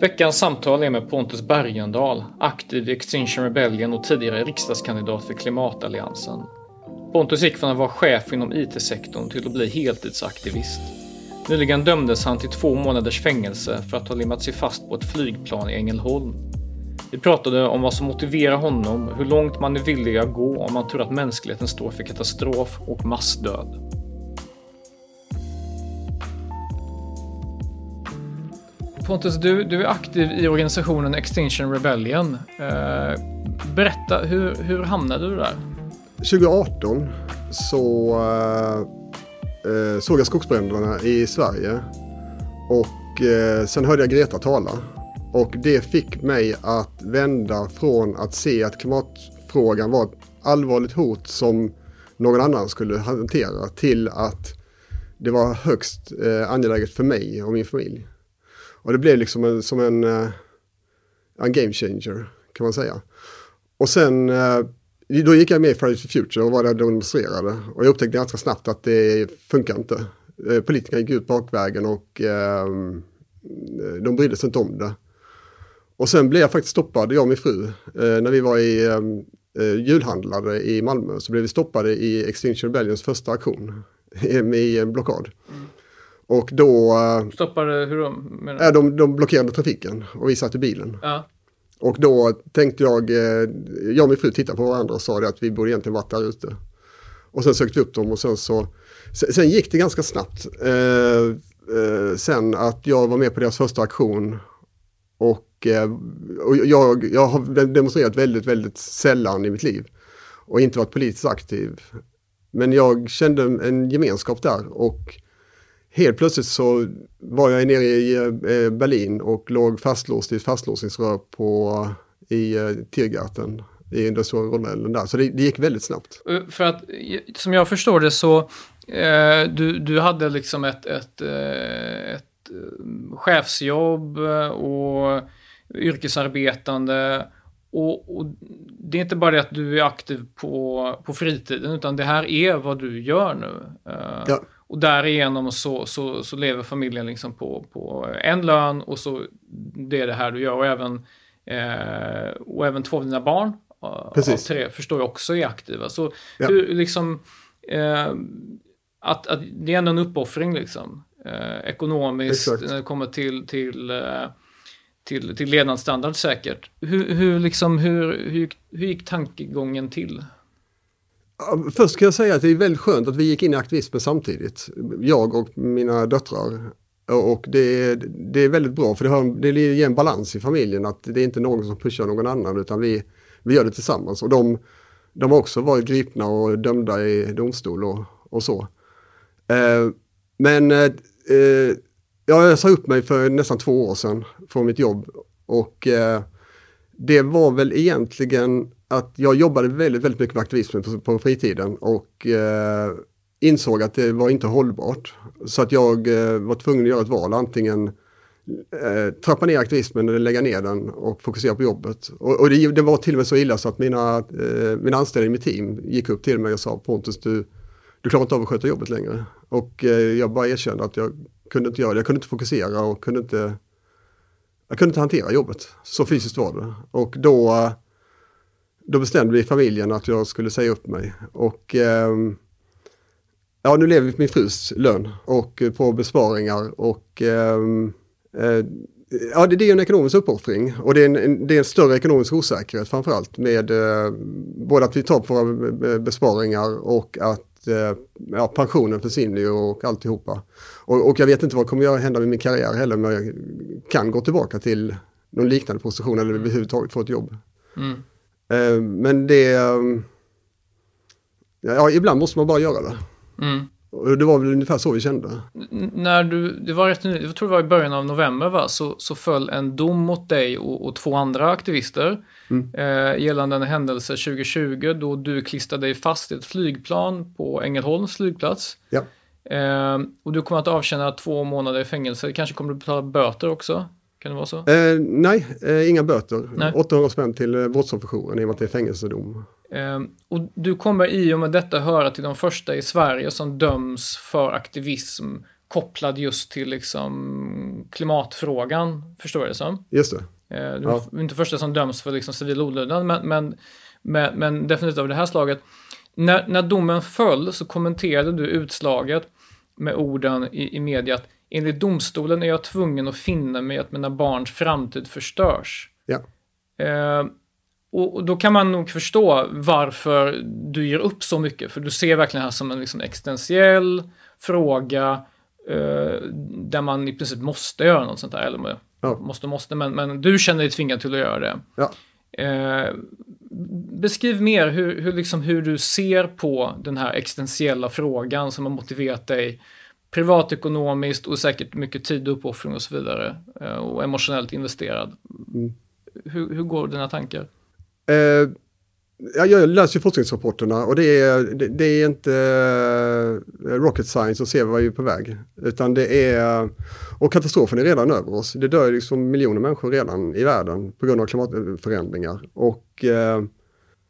Veckans samtal är med Pontus Bergendahl, aktiv i Extinction Rebellion och tidigare riksdagskandidat för Klimatalliansen. Pontus gick från att vara chef inom IT-sektorn till att bli heltidsaktivist. Nyligen dömdes han till två månaders fängelse för att ha limmat sig fast på ett flygplan i Ängelholm. Vi pratade om vad som motiverar honom, hur långt man är villig att gå om man tror att mänskligheten står för katastrof och massdöd. Pontus, du, du är aktiv i organisationen Extinction Rebellion. Eh, berätta, hur, hur hamnade du där? 2018 så eh, eh, såg jag skogsbränderna i Sverige och eh, sen hörde jag Greta tala. Och det fick mig att vända från att se att klimatfrågan var ett allvarligt hot som någon annan skulle hantera till att det var högst eh, angeläget för mig och min familj. Och det blev liksom en, som en, eh, en game changer kan man säga. Och sen eh, då gick jag med i Fridays for Future och var där och demonstrerade. Och jag upptäckte ganska snabbt att det funkar inte. Eh, politikerna gick ut bakvägen och eh, de brydde sig inte om det. Och sen blev jag faktiskt stoppad, jag och min fru, eh, när vi var i eh, julhandlare i Malmö så blev vi stoppade i Extinction Rebellions första aktion i en blockad. Mm. Och då... Stoppade hur då? Menar? De, de blockerade trafiken och vi satt i bilen. Ja. Och då tänkte jag, eh, jag och min fru tittade på varandra och sa att vi borde egentligen varit där ute. Och sen sökte vi upp dem och sen så, sen gick det ganska snabbt. Eh, eh, sen att jag var med på deras första aktion och, eh, och jag, jag har demonstrerat väldigt, väldigt sällan i mitt liv och inte varit politiskt aktiv. Men jag kände en gemenskap där och helt plötsligt så var jag nere i eh, Berlin och låg fastlåst i ett fastlåsningsrör på, i eh, Tiergarten i den stora rondellen där. Så det, det, gick väldigt snabbt. Eh, för att som jag förstår det så eh, du, du hade liksom ett, ett, ett chefsjobb och yrkesarbetande och, och, det är inte bara det att du är aktiv på, på fritiden utan det här är vad du gör nu. Ja. Och därigenom så, så, så lever familjen liksom på, på en lön och så det är det här du gör. Och även, eh, och även två av dina barn Precis. av tre förstår jag också är aktiva. Så ja. hur, liksom, eh, att, att det är ändå en uppoffring liksom. Eh, ekonomiskt Exakt. när det kommer till, till, eh, till, till levnadsstandard säkert. Hur, hur, liksom, hur, hur, hur gick tankegången till? Först kan jag säga att det är väldigt skönt att vi gick in i aktivismen samtidigt. Jag och mina döttrar. Och det, det är väldigt bra för det, har, det ger en balans i familjen att det är inte någon som pushar någon annan utan vi, vi gör det tillsammans. Och de, de har också varit gripna och dömda i domstol och, och så. Eh, men eh, eh jag sa upp mig för nästan två år sedan från mitt jobb och eh, det var väl egentligen att jag jobbade väldigt, väldigt mycket med aktivismen på, på fritiden och eh, insåg att det var inte hållbart. Så att jag eh, var tvungen att göra ett val, antingen eh, trappa ner aktivismen eller lägga ner den och fokusera på jobbet. Och, och det, det, var till och med så illa så att mina, eh, mina anställda i mitt team gick upp till mig och sa Pontus, du, du klarar inte av att sköta jobbet längre. Och eh, jag bara erkände att jag kunde inte göra det, jag kunde inte fokusera och kunde inte jag kunde inte hantera jobbet. Så fysiskt var det. Och då då bestämde vi i familjen att jag skulle säga upp mig. Och eh, Ja, nu lever vi på min frus lön och på besparingar och ehm, eh, Ja, det, det är en ekonomisk uppoffring och det är en, det är en större ekonomisk osäkerhet framförallt med eh, både att vi tar på våra besparingar och att eh, ja, pensionen försvinner och alltihopa. Och, och jag vet inte vad kommer att hända med min karriär heller, men jag kan gå tillbaka till någon liknande position eller överhuvudtaget få ett jobb. Mm. Eh, men det... Eh, ja, ibland måste man bara göra det. Mm. Och det var väl ungefär så vi kände. N när du, det var rätt jag tror det var i början av november va, så, så föll en dom mot dig och, och två andra aktivister mm. eh, gällande en händelse 2020 då du klistrade dig fast i ett flygplan på Ängelholms flygplats. Ja. Eh, och du kommer att avtjäna två månader i fängelse. Kanske kommer du betala böter också? Kan det vara så? Eh, nej, eh, inga böter. Nej. 800 spänn till eh, brottsofferjouren i och med att det är fängelsedom. Ehm, och du kommer i och med detta höra till de första i Sverige som döms för aktivism kopplad just till liksom klimatfrågan, förstår jag det som. Just det. Ehm, du är ja. inte första som döms för liksom civil olydnad, men, men, men, men, definitivt av det här slaget. När, när domen föll så kommenterade du utslaget med orden i, i media att enligt domstolen är jag tvungen att finna mig att mina barns framtid förstörs. Ja. Eh, och, då kan man nog förstå varför du ger upp så mycket. För du ser verkligen det här som en liksom existentiell fråga eh, där man i princip måste göra något sånt där. Eller ja. måste, måste, men, men du känner dig tvingad till att göra det. Ja. Eh, beskriv mer hur, hur, liksom, hur du ser på den här existentiella frågan som har motiverat dig privatekonomiskt och säkert mycket tid och uppoffring och så vidare. Eh, och emotionellt investerad. Mm. Hur, hur går dina tankar? Eh, jag läser ju forskningsrapporterna och det är, det, det är inte uh, rocket science att se vad vi är på väg. Utan det är, och katastrofen är redan över oss. Det dör liksom miljoner människor redan i världen på grund av klimatförändringar. Och, uh,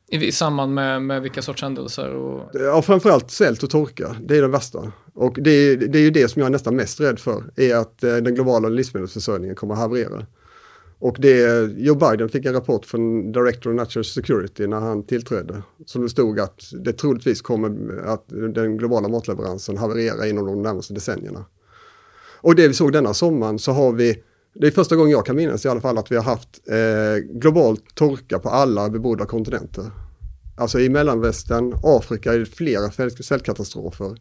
i, I samband med, med vilka sorts händelser? Och... Ja, framförallt svält och torka. Det är det värsta. Och det, det är ju det som jag är nästan mest rädd för, är att eh, den globala livsmedelsförsörjningen kommer att haverera. Och det, Joe Biden fick en rapport från Director of National Security när han tillträdde. Som det stod att det troligtvis kommer att den globala matleveransen haverera inom de närmaste decennierna. Och det vi såg denna sommaren så har vi, det är första gången jag kan minnas i alla fall att vi har haft eh, global torka på alla bebodda kontinenter. Alltså i Mellanvästern, Afrika är det flera svältkatastrofer.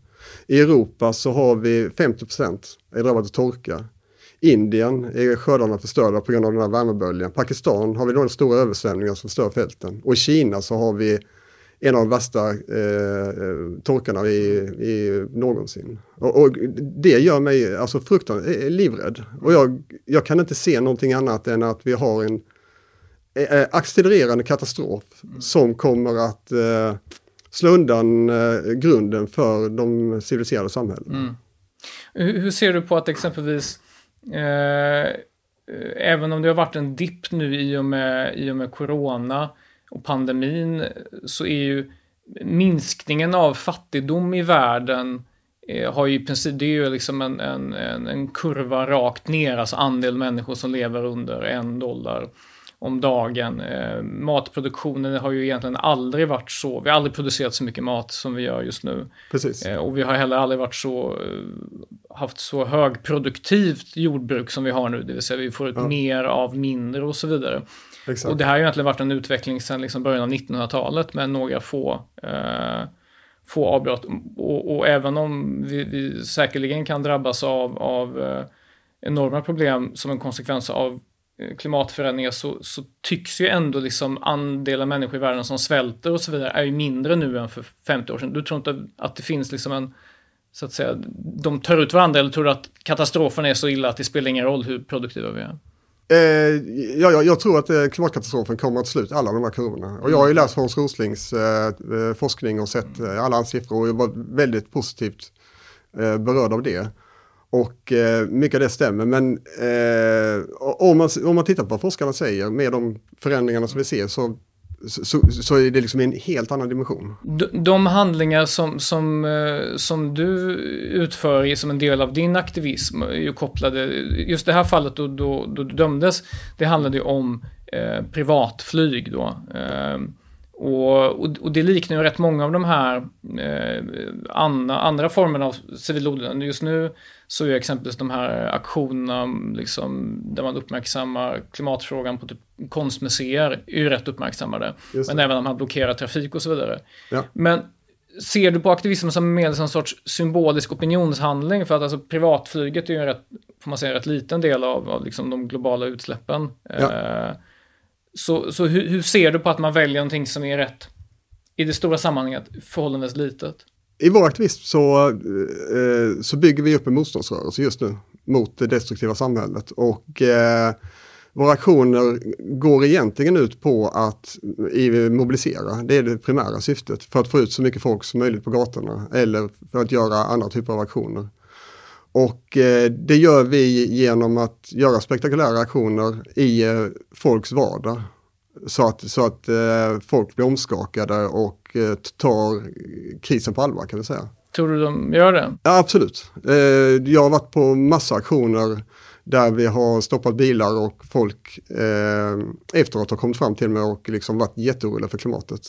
I Europa så har vi 50 är drabbat av torka. Indien är skördarna förstörda på grund av den här värmeböljan. Pakistan har vi några stora översvämningar som förstör fälten. Och i Kina så har vi en av de värsta eh, torkarna i, i någonsin. Och, och, det gör mig alltså fruktansvärt eh, livrädd. Och jag, jag kan inte se någonting annat än att vi har en eh, eh accelererande katastrof mm. som kommer att eh, slå undan eh, grunden för de civiliserade samhällena. Mm. Hur, hur ser du på att exempelvis Eh, även om det har varit en dipp nu i och, med, i och med corona och pandemin så är ju minskningen av fattigdom i världen eh, har ju i princip, det är ju liksom en, en, en, kurva rakt ner, alltså andel människor som lever under en dollar om dagen. Eh, matproduktionen har ju egentligen aldrig varit så, vi har aldrig producerat så mycket mat som vi gör just nu. Precis. Eh, och vi har heller aldrig varit så, eh, haft så högproduktivt jordbruk som vi har nu, det vill säga vi får ut ja. mer av mindre och så vidare. Exakt. Och det här har ju egentligen varit en utveckling sedan liksom början av 1900-talet med några få eh, få avbrott. Och, och, även om vi, vi säkerligen kan drabbas av, av eh, enorma problem som en konsekvens av eh, klimatförändringar så, så, tycks ju ändå liksom andelen människor i världen som svälter och så vidare är ju mindre nu än för 50 år sedan. Du tror inte att det finns liksom en, så att säga, de tar ut varandra eller tror du att katastrofen är så illa att det spelar ingen roll hur produktiva vi är? Eh, ja, jag, jag, tror att eh, klimatkatastrofen kommer att sluta alla de här kurvorna. Och jag har ju läst Hans Roslings eh, eh forskning och sett eh, alla hans siffror och jag var väldigt positivt berörd av det. Och mycket av det stämmer, men om, man, om man tittar på vad forskarna säger med de förändringarna som vi ser så, så, så är det liksom en helt annan dimension. De, de handlingar som, som, eh, som du utför som en del av din aktivism är ju kopplade, just det här fallet då, då, då du dömdes, det handlade ju om eh, privatflyg då. Eh, och, och, och, det liknar ju rätt många av de här eh, andra, andra formerna av civil olydnad. Just nu så är exempelvis de här aktionerna liksom, där man uppmärksammar klimatfrågan på typ konstmuseer är ju rätt uppmärksammade. Men även om man blockerar trafik och så vidare. Ja. Men ser du på aktivism som mer som en sorts symbolisk opinionshandling? För att alltså privatflyget är ju en rätt, får man säga, rätt liten del av, av liksom de globala utsläppen. Ja. Eh, så så hur, hur, ser du på att man väljer någonting som är rätt i det stora sammanhanget förhållandevis litet? I vår aktivism så, eh, eh, så bygger vi upp en motståndsrörelse just nu mot det destruktiva samhället. Och eh, våra aktioner går egentligen ut på att mobilisera, det är det primära syftet, för att få ut så mycket folk som möjligt på gatorna eller för att göra andra typer av aktioner. Och eh, det gör vi genom att göra spektakulära aktioner i eh, folks vardag. Så att, så att eh, folk blir omskakade och tar krisen på allvar kan vi säga. Tror du de gör det? Ja, absolut. Jag har varit på massa aktioner där vi har stoppat bilar och folk efteråt har kommit fram till mig och liksom varit jätteoroliga för klimatet.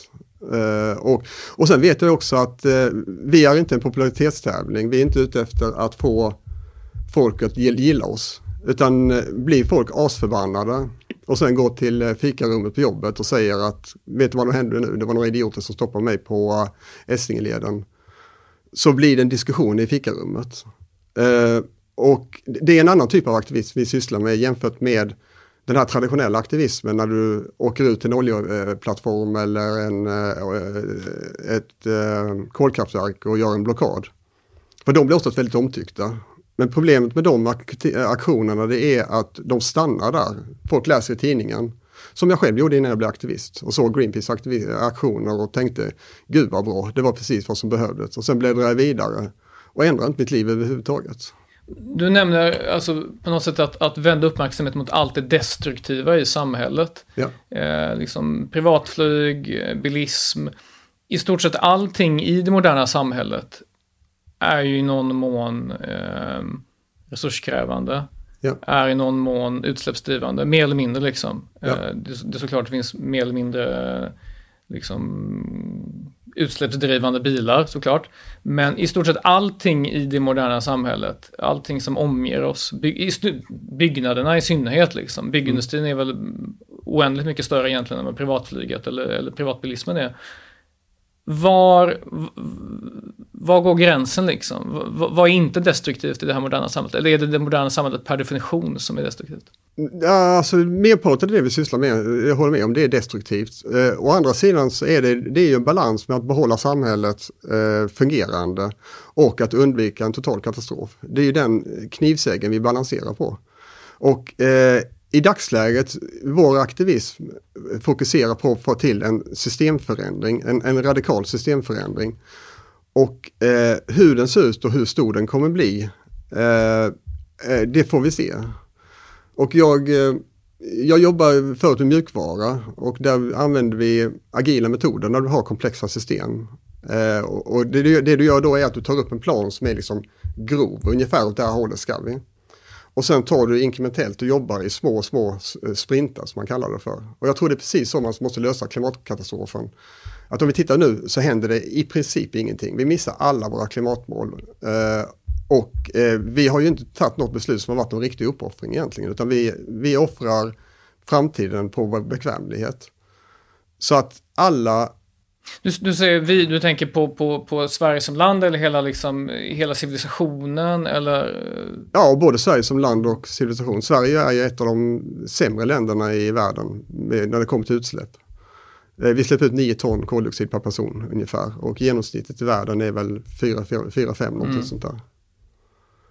Uh, och, och sen vet jag också att uh, vi är inte en popularitetstävling. Vi är inte ute efter att få folk att gilla oss. Utan uh, blir folk asförbannade och sen går till fikarummet på jobbet och säger att vet du vad som hände nu? Det var några idioter som stoppade mig på Essingeleden. Så blir det en diskussion i fikarummet. Och det är en annan typ av aktivism vi sysslar med jämfört med den här traditionella aktivismen när du åker ut till en oljeplattform eller en, eh, eh, ett eh, kolkraftverk och gör en blockad. För de blir oftast väldigt omtyckta. Men problemet med de aktionerna det är att de stannar där. Folk läser i tidningen. Som jag själv gjorde innan jag blev aktivist och såg Greenpeace aktioner och tänkte gud vad bra, det var precis vad som behövdes. Och sen bläddrade jag vidare och ändrade inte mitt liv överhuvudtaget. Du nämner alltså på något sätt att, att vända uppmärksamhet mot allt det destruktiva i samhället. Ja. Eh, liksom privatflyg, bilism, i stort sett allting i det moderna samhället är ju i någon mån eh, resurskrävande. Ja. Är i någon mån utsläppsdrivande, mer eller mindre liksom. Ja. Eh, det, det såklart finns mer eller mindre liksom utsläppsdrivande bilar såklart. Men i stort sett allting i det moderna samhället, allting som omger oss, by byggnaderna i synnerhet liksom. Byggindustrin är väl oändligt mycket större egentligen än vad privatflyget eller, eller privatbilismen är. Var, var går gränsen liksom? Vad är inte destruktivt i det här moderna samhället? Eller är det det moderna samhället per definition som är destruktivt? Ja, alltså merparten av det vi sysslar med, jag håller med om, det är destruktivt. Eh, å andra sidan så är det, det är ju en balans med att behålla samhället eh, fungerande och att undvika en total katastrof. Det är ju den knivsägen vi balanserar på. Och eh, i dagsläget, vår aktivism fokuserar på att få till en systemförändring, en, en radikal systemförändring. Och eh, hur den ser ut och hur stor den kommer bli, eh, eh det får vi se. Och jag, eh, jag jobbar förut med mjukvara och där använder vi agila metoder när du har komplexa system. Eh, och det, det, du gör då är att du tar upp en plan som är liksom grov, ungefär åt det här hållet ska vi. Och sen tar du inkrementellt och jobbar i små, små eh, sprintar som man kallar det för. Och jag tror det är precis så man måste lösa klimatkatastrofen. Att om vi tittar nu så händer det i princip ingenting. Vi missar alla våra klimatmål. Eh, och eh, vi har ju inte tagit något beslut som har varit en riktig uppoffring egentligen, utan vi, vi offrar framtiden på vår bekvämlighet. Så att alla du, du säger vi, du tänker på, på, på Sverige som land eller hela, liksom, hela civilisationen eller? Ja, både Sverige som land och civilisation. Sverige är ju ett av de sämre länderna i världen när det kommer till utsläpp. Eh, vi släpper ut 9 ton koldioxid per person ungefär och genomsnittet i världen är väl 4-5 någonting mm. sånt där.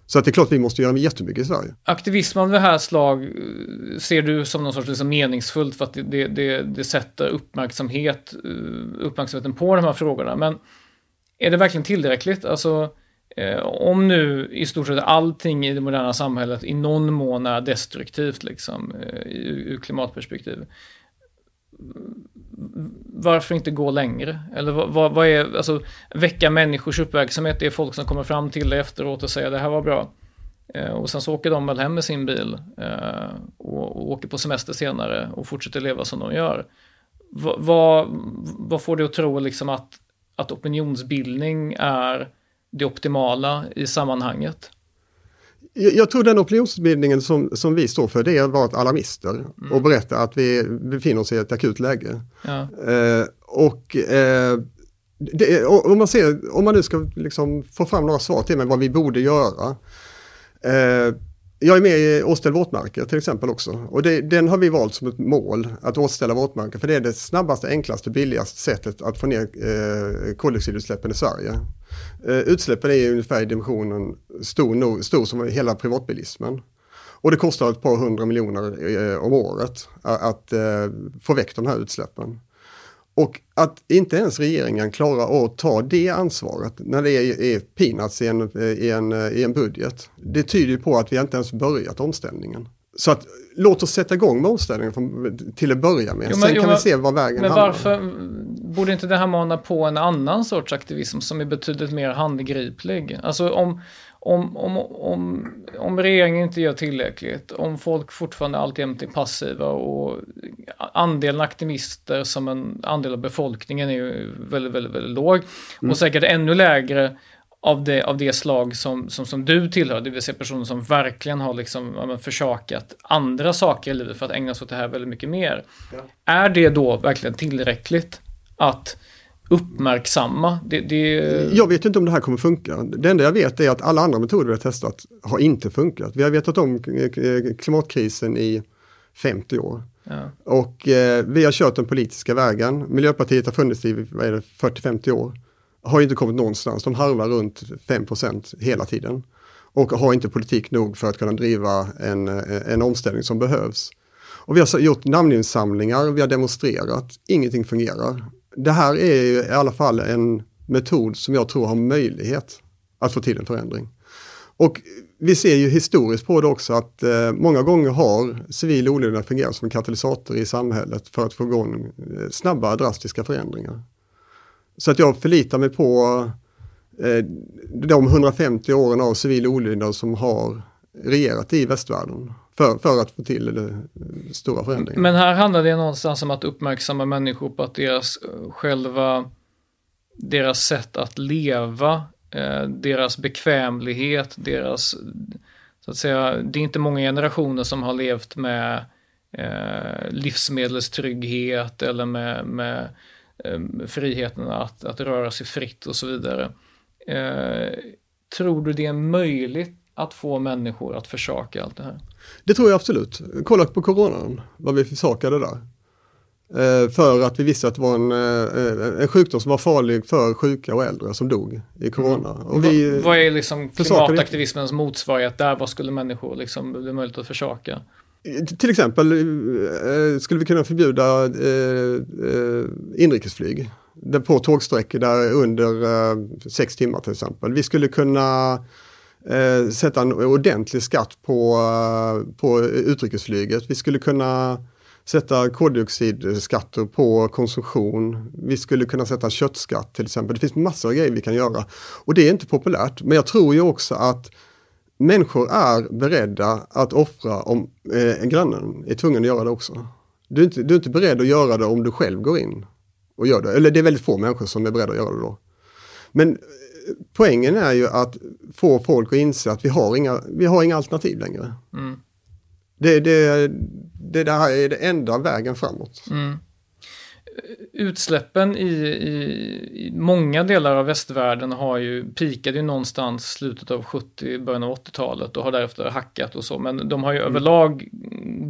Så att det är klart vi måste göra jättemycket i Sverige. Aktivism av det här slag eh, ser du som något sorts liksom meningsfullt för att det, det, det, sätter uppmärksamhet, eh, uppmärksamheten på de här frågorna. Men är det verkligen tillräckligt? Alltså, eh, om nu i stort sett allting i det moderna samhället i någon mån är destruktivt liksom, eh, ur klimatperspektiv varför inte gå längre? Eller vad, vad, är, alltså väcka människors uppmärksamhet, det är folk som kommer fram till dig efteråt och säger det här var bra. Eh, och sen så åker de väl hem med sin bil eh, och, och, åker på semester senare och fortsätter leva som de gör. vad, va, vad får du att tro liksom att, att opinionsbildning är det optimala i sammanhanget? Jag tror den opinionsbildningen som, som vi står för det är att vara alarmister mm. och berätta att vi befinner oss i ett akut läge. Ja. Eh, och eh, det, om, man ser, om man nu ska liksom få fram några svar till mig vad vi borde göra. Eh, jag är med i Åställ våtmarker till exempel också. Och det, den har vi valt som ett mål, att återställa våtmarker. För det är det snabbaste, enklaste, billigaste sättet att få ner eh, koldioxidutsläppen i Sverige. Eh, utsläppen är ungefär i dimensionen stor, no, stor som hela privatbilismen. Och det kostar ett par hundra miljoner eh, om året att, att eh, få väck de här utsläppen. Och att inte ens regeringen klarar att ta det ansvaret när det är, är peanuts i en, i, en, i en budget. Det tyder på att vi inte ens börjat omställningen. Så att låt oss sätta igång med omställningen från, till att börja med. Jo, men, Sen kan jo, vi se vad vägen men hamnar. Varför borde inte det här mana på en annan sorts aktivism som är betydligt mer handgriplig? Alltså om, om, om, om, om regeringen inte gör tillräckligt, om folk fortfarande alltjämt är passiva och andelen aktivister som en andel av befolkningen är ju väldigt, väldigt, väldigt låg mm. och säkert ännu lägre av det, av det slag som, som, som du tillhör, det vill säga personer som verkligen har liksom, ja, försakat andra saker i livet för att ägna sig åt det här väldigt mycket mer. Ja. Är det då verkligen tillräckligt att uppmärksamma. Det, det... Jag vet inte om det här kommer funka. Det enda jag vet är att alla andra metoder vi har testat har inte funkat. Vi har vetat om klimatkrisen i 50 år. Ja. Och eh, vi har kört den politiska vägen. Miljöpartiet har funnits i 40-50 år. Har inte kommit någonstans. De harvar runt 5% hela tiden. Och har inte politik nog för att kunna driva en, en omställning som behövs. Och vi har gjort namninsamlingar, vi har demonstrerat, ingenting fungerar det här är i alla fall en metod som jag tror har möjlighet att få till en förändring. Och vi ser ju historiskt på det också att eh, många gånger har civil olydnad fungerat som en katalysator i samhället för att få igång eh, snabba drastiska förändringar. Så att jag förlitar mig på eh, de 150 åren av civil olydnad som har regerat i västvärlden för, för att få till det, stora förändringar. Men här handlar det någonstans om att uppmärksamma människor på att deras eh, själva, deras sätt att leva, eh, deras bekvämlighet, deras, så att säga, det är inte många generationer som har levt med eh, livsmedelstrygghet eller med, med eh, friheten att, att röra sig fritt och så vidare. Eh, tror du det är möjligt att få människor att försaka allt det här? Det tror jag absolut. Kolla på coronan, vad vi försakade där. Eh, för att vi visste att det var en, eh, en sjukdom som var farlig för sjuka och äldre som dog i corona. Mm. Och vi vad är liksom klimataktivismens motsvarighet där? Vad skulle människor liksom bli möjligt att försaka? Till exempel eh, skulle vi kunna förbjuda eh, eh, inrikesflyg på tågsträckor där under eh, sex timmar till exempel. Vi skulle kunna eh, sätta en ordentlig skatt på, eh, på utrikesflyget. Vi skulle kunna sätta koldioxidskatter på konsumtion. Vi skulle kunna sätta köttskatt till exempel. Det finns massor av grejer vi kan göra. Och det är inte populärt. Men jag tror ju också att människor är beredda att offra om eh, grannen är tvungen att göra det också. Du är, inte, du är inte beredd att göra det om du själv går in och gör det. Eller det är väldigt få människor som är beredda att göra det då. Men poängen är ju att få folk att inse att vi har inga, vi har inga alternativ längre. Mm. Det, det, det där är det enda vägen framåt. Mm. Utsläppen i, i, i, många delar av västvärlden har ju pikade ju någonstans slutet av 70, början av 80-talet och har därefter hackat och så. Men de har ju mm. överlag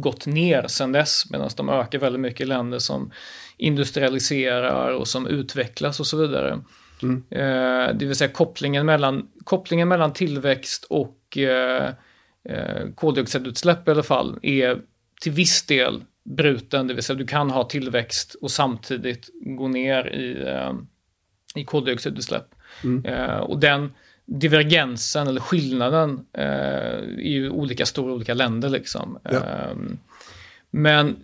gått ner sedan dess medan de ökar väldigt mycket i länder som industrialiserar och som utvecklas och så vidare. Mm. Eh, det vill säga kopplingen mellan, kopplingen mellan tillväxt och eh, eh, koldioxidutsläpp i alla fall är till viss del bruten, det vill säga du kan ha tillväxt och samtidigt gå ner i, eh, i koldioxidutsläpp. Mm. Eh, och den divergensen eller skillnaden eh, är ju olika stor i olika länder liksom. Ja. Ehm, men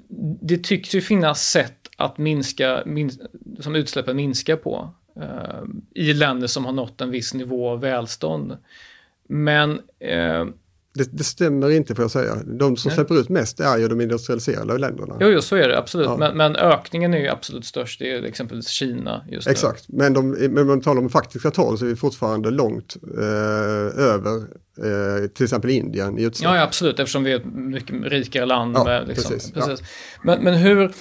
det tycks ju finnas sätt att minska, min, som utsläppen minskar på eh, i länder som har nått en viss nivå av välstånd. Men eh, Det, det, stämmer inte får jag säga. De som Nej. släpper ut mest är ju de industrialiserade länderna. Jo, jo så är det absolut. Ja. Men, men, ökningen är ju absolut störst. Det är exempelvis Kina just nu. Exakt, men, de, men om man talar om faktiska tal så är vi fortfarande långt eh, över eh, till exempel Indien i utsläpp. Ja, ja, absolut, eftersom vi är ett mycket rikare land. Ja, med, liksom, precis. precis. Men, men hur,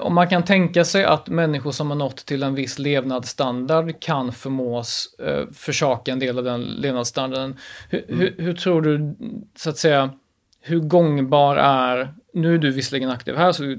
om man kan tänka sig att människor som har nått till en viss levnadsstandard kan förmås eh, försaka en del av den levnadsstandarden. Hur, mm. hur, hur, tror du, så att säga, hur gångbar är, nu är du visserligen aktiv här, så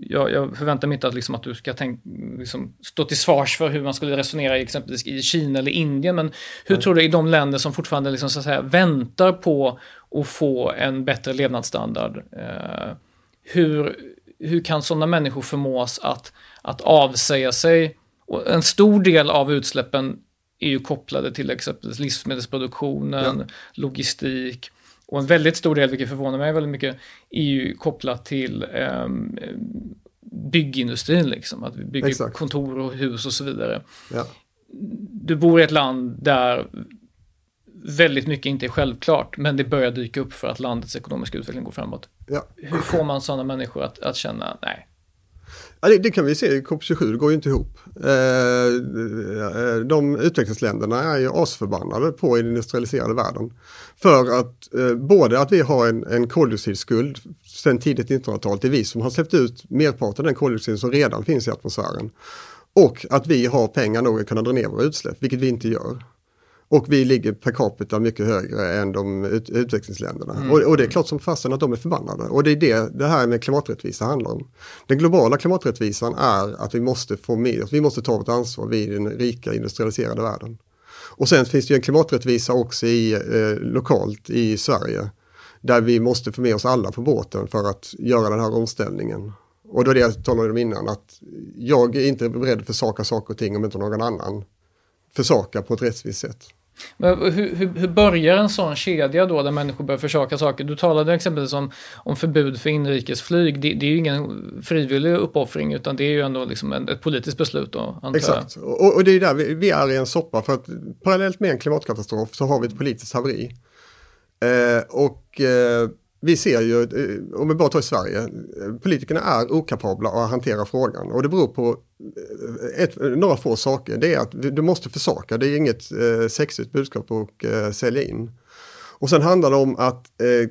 jag, jag förväntar mig inte att, liksom, att du ska tänk, liksom, stå till svars för hur man skulle resonera i exempelvis i Kina eller Indien, men hur mm. tror du i de länder som fortfarande liksom, så att säga, väntar på att få en bättre levnadsstandard, eh, hur, hur kan sådana människor förmås att, att avsäga sig? Och en stor del av utsläppen är ju kopplade till exempelvis livsmedelsproduktionen, ja. logistik och en väldigt stor del, vilket förvånar mig väldigt mycket, är ju kopplat till eh, byggindustrin, liksom. att vi bygger Exakt. kontor och hus och så vidare. Ja. Du bor i ett land där väldigt mycket inte är självklart, men det börjar dyka upp för att landets ekonomiska utveckling går framåt. Ja. Hur får man sådana människor att, att känna, nej, Ja, det, det, kan vi se i COP27, det går ju inte ihop. Eh, de utvecklingsländerna är ju asförbannade på den industrialiserade världen. För att eh, både att vi har en, en koldioxidskuld sedan tidigt 1900-tal, det är vi som har släppt ut merparten av den koldioxid som redan finns i atmosfären. Och att vi har pengar nog att kunna dra ner våra utsläpp, vilket vi inte gör. Och vi ligger per capita mycket högre än de ut utvecklingsländerna. Mm. Och, och, det är klart som fasen att de är förbannade. Och det är det det här med klimaträttvisa handlar om. Den globala klimaträttvisan är att vi måste få med oss, vi måste ta vårt ansvar vid den rika industrialiserade världen. Och sen finns det ju en klimaträttvisa också i, eh, lokalt i Sverige. Där vi måste få med oss alla på båten för att göra den här omställningen. Och då är det jag talade om innan, att jag är inte beredd att försaka saker och ting om inte någon annan försakar på ett rättvist sätt. Men hur, hur, hur, börjar en sån kedja då där människor börjar försaka saker? Du talade exempelvis om, om förbud för inrikesflyg. Det, det är ju ingen frivillig uppoffring utan det är ju ändå liksom en, ett politiskt beslut då. Exakt, och, och, det är där vi, vi, är i en soppa för att parallellt med en klimatkatastrof så har vi ett politiskt haveri. Eh, och eh, vi ser ju, eh, om vi bara tar i Sverige, politikerna är okapabla att hantera frågan och det beror på eh, ett, några få saker. Det är att du måste försaka, det är inget eh, sexigt budskap att eh, sälja in. Och sen handlar det om att eh,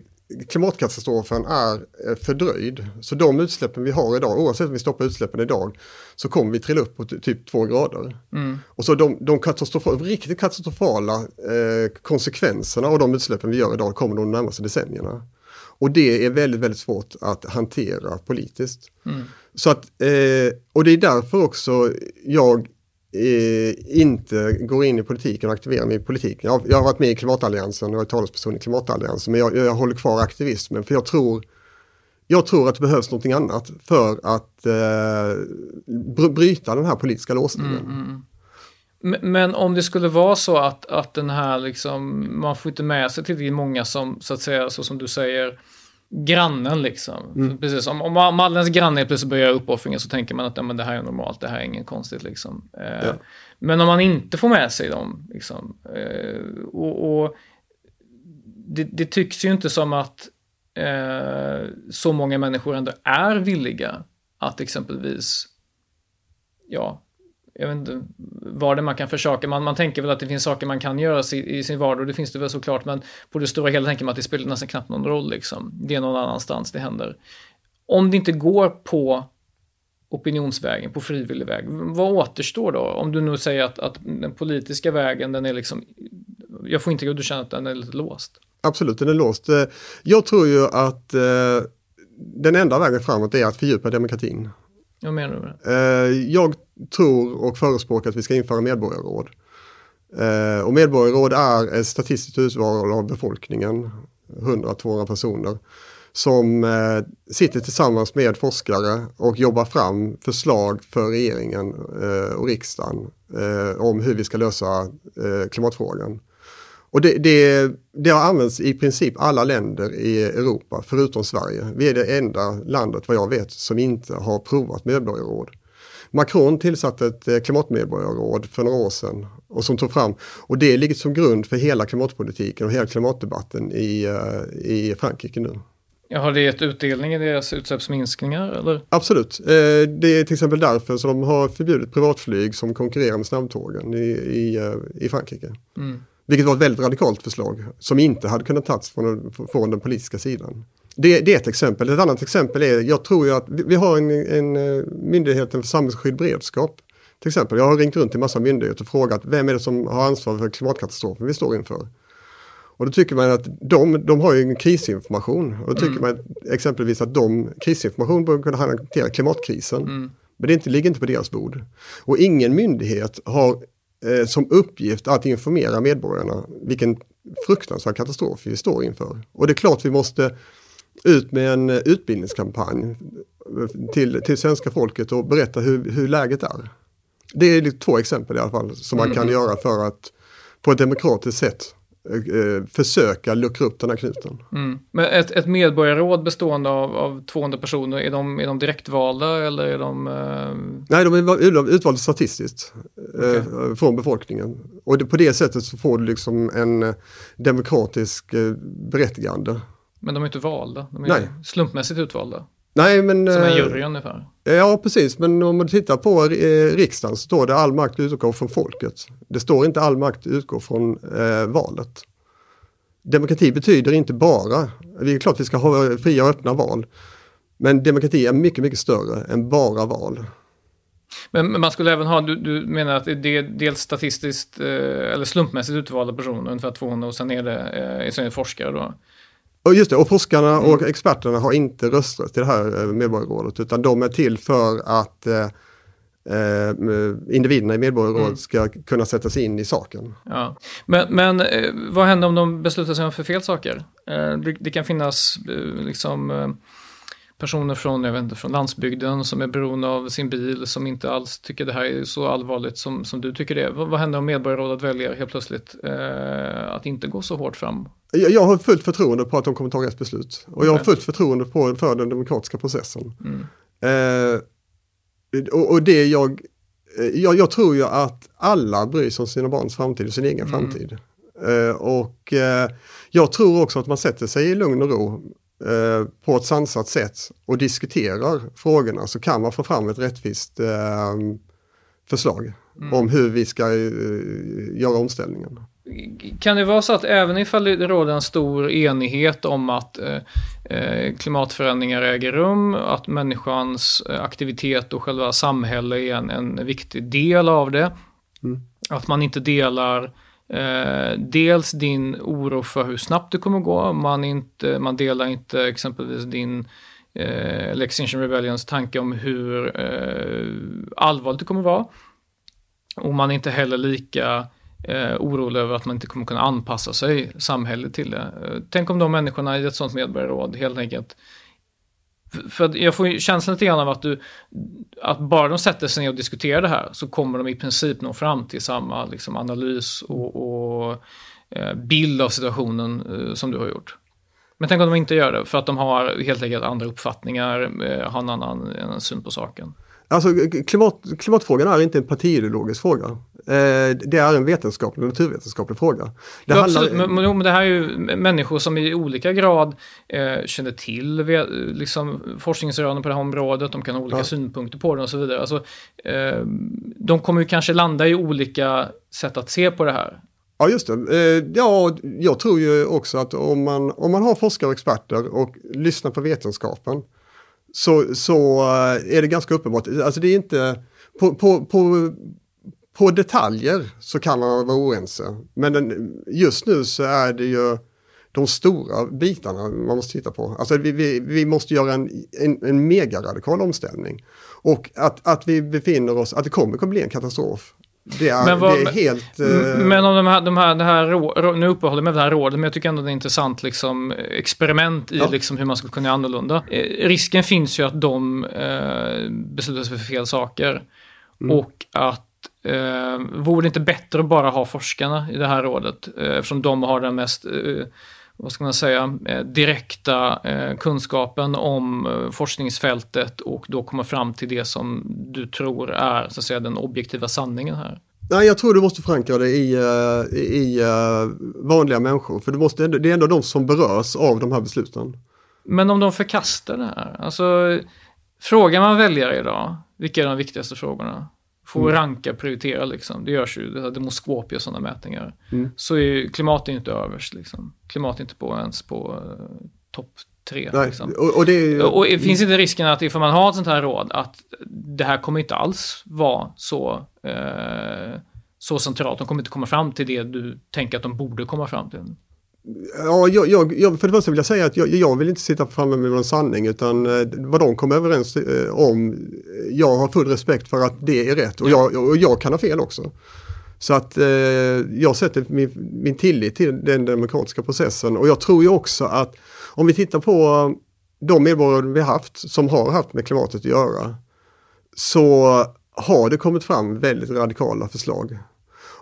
klimatkatastrofen är fördröjd. Så de utsläppen vi har idag, oavsett om vi stoppar utsläppen idag, så kommer vi trilla upp på typ två grader. Mm. Och så de, de katastrofala, riktigt katastrofala eh, konsekvenserna av de utsläppen vi gör idag kommer de närmaste decennierna. Och det är väldigt, väldigt svårt att hantera politiskt. Mm. Så att, eh, och det är därför också jag eh, inte går in i politiken och aktiverar mig i politiken. Jag, jag har varit med i klimatalliansen och är talesperson i klimatalliansen men jag, jag håller kvar aktivismen för jag tror jag tror att det behövs någonting annat för att eh, bryta den här politiska låsningen. Mm, mm. Men om det skulle vara så att, att den här liksom, man får inte med sig tillräckligt många som, så att säga, så som du säger, grannen liksom. Mm. Precis, om, om, om all ens granne plötsligt börjar uppoffringar så tänker man att ja, men det här är normalt, det här är inget konstigt liksom. Eh, ja. Men om man inte får med sig dem, liksom, eh, och, och det, det, tycks ju inte som att eh, så många människor ändå är villiga att exempelvis ja, jag vet inte vad det man kan försaka. Man, man tänker väl att det finns saker man kan göra i, i sin vardag, det finns det väl såklart, men på det stora hela tänker man att det spelar nästan knappt någon roll liksom. Det är någon annanstans det händer. Om det inte går på opinionsvägen, på frivillig väg, vad återstår då? Om du nu säger att, att den politiska vägen, den är liksom, jag får inte att du känner att den är lite låst. Absolut, den är låst. Eh, jag tror ju att eh, den enda vägen framåt är att fördjupa demokratin. Vad menar du med det? Eh, jag tror och förespråkar att vi ska införa medborgarråd. Eh, och medborgarråd är ett statistiskt utval av befolkningen, 100-200 personer, som eh, sitter tillsammans med forskare och jobbar fram förslag för regeringen eh, och riksdagen eh, om hur vi ska lösa eh, klimatfrågan. Och det, det, det, har använts i princip alla länder i Europa förutom Sverige. Vi är det enda landet vad jag vet som inte har provat medborgarråd. Macron tillsatte ett eh, klimatmedborgarråd för några år sedan och som tog fram, och det ligger som grund för hela klimatpolitiken och hela klimatdebatten i, eh, i Frankrike nu. Ja, har det gett utdelning i deras utsläppsminskningar? Eller? Absolut. Det är till exempel därför som de har förbjudit privatflyg som konkurrerar med snabbtågen i, i, i Frankrike. Mm. Vilket var ett väldigt radikalt förslag som inte hade kunnat tas från, från den politiska sidan. Det, det, är ett exempel. Ett annat exempel är, jag tror ju att vi, har en, en eh, Myndigheten för samhällsskydd beredskap. Till exempel, jag har ringt runt till massa myndigheter och frågat vem är det som har ansvar för klimatkatastrofen vi står inför. Och då tycker man att de, de har ju en krisinformation. Och då tycker mm. man exempelvis att de krisinformation bör kunna hantera klimatkrisen. Mm. Men det inte, ligger inte på deras bord. Och ingen myndighet har eh, som uppgift att informera medborgarna vilken fruktansvärd katastrof vi står inför. Och det är klart vi måste ut med en utbildningskampanj till, till svenska folket och berätta hur, hur läget är. Det är två exempel i alla fall som man kan mm. göra för att på ett demokratiskt sätt eh, försöka luckra upp den här knuten. Mm. Men ett, ett medborgarråd bestående av, av 200 personer, är de, är de direktvalda eller är de? Eh... Nej, de är utvalda statistiskt okay. eh, från befolkningen. Och det, på det sättet så får du liksom en eh, demokratisk eh, berättigande. Men de är inte valda, de är Nej. slumpmässigt utvalda. Nej, men, Som en eh, jury ungefär. Ja, precis. Men om man tittar på eh, riksdagen så står det all makt utgår från folket. Det står inte all makt utgår från eh, valet. Demokrati betyder inte bara, det är klart att vi ska ha fria och öppna val. Men demokrati är mycket, mycket större än bara val. Men man skulle även ha, du, du menar att det är dels statistiskt eh, eller slumpmässigt utvalda personer, ungefär 200 och sen är det eh, forskare då? Och just det, och forskarna mm. och experterna har inte rösträtt i det här eh, medborgarrådet utan de är till för att eh, eh, individerna i medborgarrådet mm. ska kunna sätta sig in i saken. Ja. Men, men eh, vad händer om de beslutar sig för fel saker? Det, det, kan finnas liksom personer från, jag vet inte, från landsbygden som är beroende av sin bil som inte alls tycker det här är så allvarligt som, som du tycker det är. Vad, vad händer om medborgarrådet väljer helt plötsligt eh, att inte gå så hårt fram? Jag, jag, har fullt förtroende på att de kommer ta rätt beslut. Och jag har fullt förtroende på, för den demokratiska processen. Mm. Eh, och, och, det jag, eh, jag, jag tror ju att alla bryr sig om sina barns framtid och sin egen mm. framtid. Eh, och eh, jag tror också att man sätter sig i lugn och ro Eh, på ett sansat sätt och diskuterar frågorna så kan man få fram ett rättvist eh, förslag mm. om hur vi ska eh, göra omställningen. Kan det vara så att även ifall det råder en stor enighet om att eh, klimatförändringar äger rum, att människans aktivitet och själva samhälle är en, en viktig del av det, mm. att man inte delar Eh, dels din oro för hur snabbt det kommer gå. Man, inte, man delar inte exempelvis din eh, Extinction Rebellions tanke om hur eh, allvarligt det kommer vara. Och man är inte heller lika eh, orolig över att man inte kommer kunna anpassa sig samhället till det. Eh, tänk om de människorna i ett sådant medborgarråd helt enkelt för jag får ju känslan lite grann av att du, att bara de sätter sig ner och diskuterar det här så kommer de i princip nå fram till samma liksom, analys och, och eh, bild av situationen eh, som du har gjort. Men tänk om de inte gör det för att de har helt enkelt andra uppfattningar, eh, har en annan en syn på saken. Alltså klimat, klimatfrågan är inte en partiideologisk fråga. Eh, det är en vetenskaplig, naturvetenskaplig fråga. Det ja, handlar... absolut, men, men, det här är ju människor som i olika grad eh, känner till liksom, forskningsrönen på det här området, de kan ha olika ja. synpunkter på det och så vidare. Alltså, eh, de kommer ju kanske landa i olika sätt att se på det här. Ja, just det. Eh, ja, jag tror ju också att om man, om man har forskare och experter och lyssnar på vetenskapen så, så eh, är det ganska uppenbart. Alltså det är inte, på, på, på, på detaljer så kan man vara oense. Men den, just nu så är det ju de stora bitarna man måste titta på. Alltså vi, vi, vi måste göra en, en, en megaradikal omställning. Och att, att vi befinner oss, att det kommer att bli en katastrof. Det är, men vad, det är helt... Uh... Men om de här, de här, det här nu uppehåller jag mig vid det här rådet, men jag tycker ändå det är intressant liksom, experiment i ja. liksom, hur man skulle kunna göra annorlunda. Eh, risken finns ju att de eh, beslutar sig för fel saker. Mm. Och att eh, vore det inte bättre att bara ha forskarna i det här rådet? Eh, eftersom de har den mest eh, vad ska man säga, eh, direkta eh, kunskapen om eh, forskningsfältet och då komma fram till det som du tror är så att säga, den objektiva sanningen här? Nej, jag tror du måste förankra det i, i vanliga människor, för du måste, det är ändå de som berörs av de här besluten. Men om de förkastar det här, alltså frågar man väljare idag, vilka är de viktigaste frågorna? Får mm. ranka, prioritera liksom. Det görs ju, det Demoskop gör sådana mätningar. Mm. Så är klimat inte överst liksom. Klimat är inte på ens på uh, topp tre. Nej, liksom. och, och, det, och finns inte risken att ifall man har ett sånt här råd att det här kommer inte alls vara så, uh, så centralt. De kommer inte komma fram till det du tänker att de borde komma fram till. Ja, jag, jag, för det första vill jag säga att jag, jag vill inte sitta framme med någon sanning utan eh, vad de kommer överens eh, om, jag har full respekt för att det är rätt och jag, och jag kan ha fel också. Så att eh, jag sätter min, min tillit till den demokratiska processen och jag tror ju också att om vi tittar på de medborgare vi haft som har haft med klimatet att göra så har det kommit fram väldigt radikala förslag.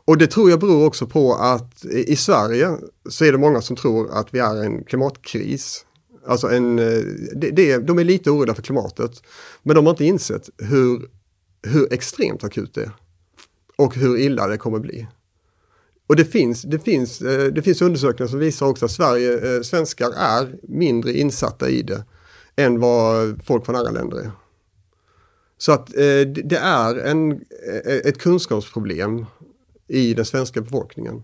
Och det tror jag beror också på att i Sverige så är det många som tror att vi är en klimatkris. Alltså en, eh, det, det, de är lite oroliga för klimatet. Men de har inte insett hur, hur extremt akut det är. Och hur illa det kommer bli. Och det finns, det finns, eh, det finns undersökningar som visar också att Sverige, eh, svenskar är mindre insatta i det än vad folk från andra länder är. Så att det är en, ett kunskapsproblem i den svenska befolkningen.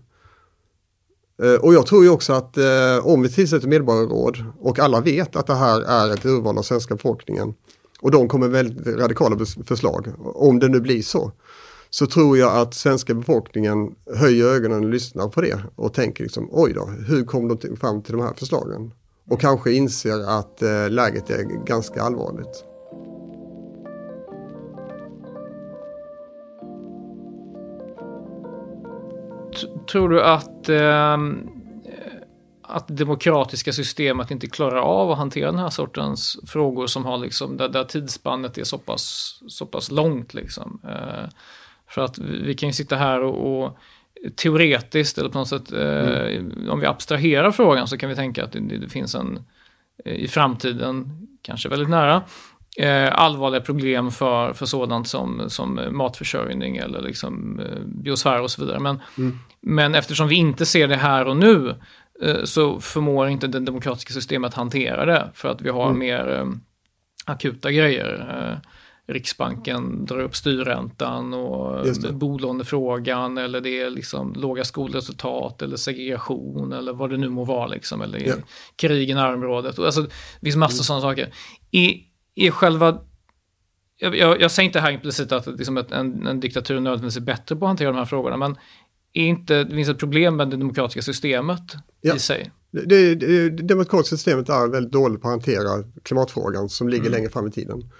Eh, och jag tror ju också att eh, om vi tillsätter medborgarråd och alla vet att det här är ett urval av svenska befolkningen och de kommer med väldigt radikala förslag, om det nu blir så, så tror jag att svenska befolkningen höjer ögonen och lyssnar på det och tänker liksom oj då, hur kom de fram till de här förslagen? Och kanske inser att eh, läget är ganska allvarligt. Tror du att, eh, att det demokratiska systemet inte klarar av att hantera den här sortens frågor som har liksom, där, där tidsspannet är så pass, så pass långt liksom. Eh, för att vi, vi kan ju sitta här och, och teoretiskt eller på något sätt, eh, mm. om vi abstraherar frågan så kan vi tänka att det, det finns en i framtiden, kanske väldigt nära, eh, allvarliga problem för, för sådant som, som matförsörjning eller liksom, eh, biosfär och så vidare. Men, mm. Men eftersom vi inte ser det här och nu eh, så förmår inte det demokratiska systemet hantera det för att vi har mm. mer eh, akuta grejer. Eh, Riksbanken drar upp styrräntan och bolånefrågan eller det är liksom låga skolresultat eller segregation eller vad det nu må vara liksom eller yeah. krig i närområdet. Alltså, det finns massor mm. sådana saker. I, är själva... Jag, jag, jag säger inte här implicit att liksom ett, en, en diktatur nödvändigtvis är bättre på att hantera de här frågorna, men är inte, det finns ett problem med det demokratiska systemet ja. i sig? Det, det, det, demokratiska systemet är väldigt dåligt på att hantera klimatfrågan som ligger mm. längre fram i tiden.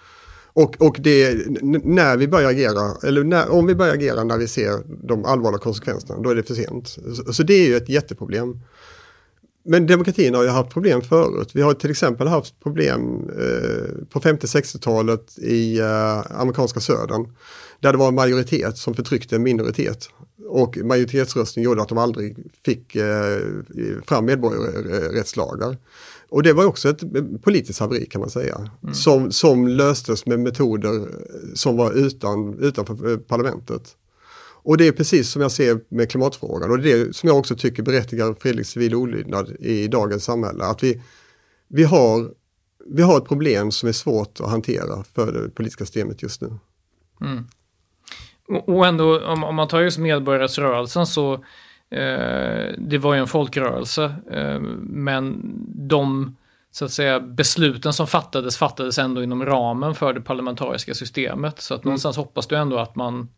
Och, och det, när vi börjar agera, eller när, om vi börjar agera när vi ser de allvarliga konsekvenserna, då är det för sent. Så, så det är ju ett jätteproblem. Men demokratin har ju haft problem förut. Vi har till exempel haft problem eh, på 50-60-talet i eh, amerikanska södern. Där det var en majoritet som förtryckte en minoritet. Och majoritetsröstning gjorde att de aldrig fick eh, fram medborgarrättslagar. Och det var också ett politiskt haveri kan man säga. Mm. Som, som löstes med metoder som var utan, utanför eh, parlamentet. Och det är precis som jag ser med klimatfrågan och det är som jag också tycker berättigar Fredriks civil olydnad i dagens samhälle. Att vi, vi, har, vi har ett problem som är svårt att hantera för det politiska systemet just nu. Mm. Och ändå, om, man tar just medborgarrättsrörelsen så eh, det var ju en folkrörelse, eh, men de så att säga, besluten som fattades fattades ändå inom ramen för det parlamentariska systemet. Så att mm. någonstans hoppas du ändå att man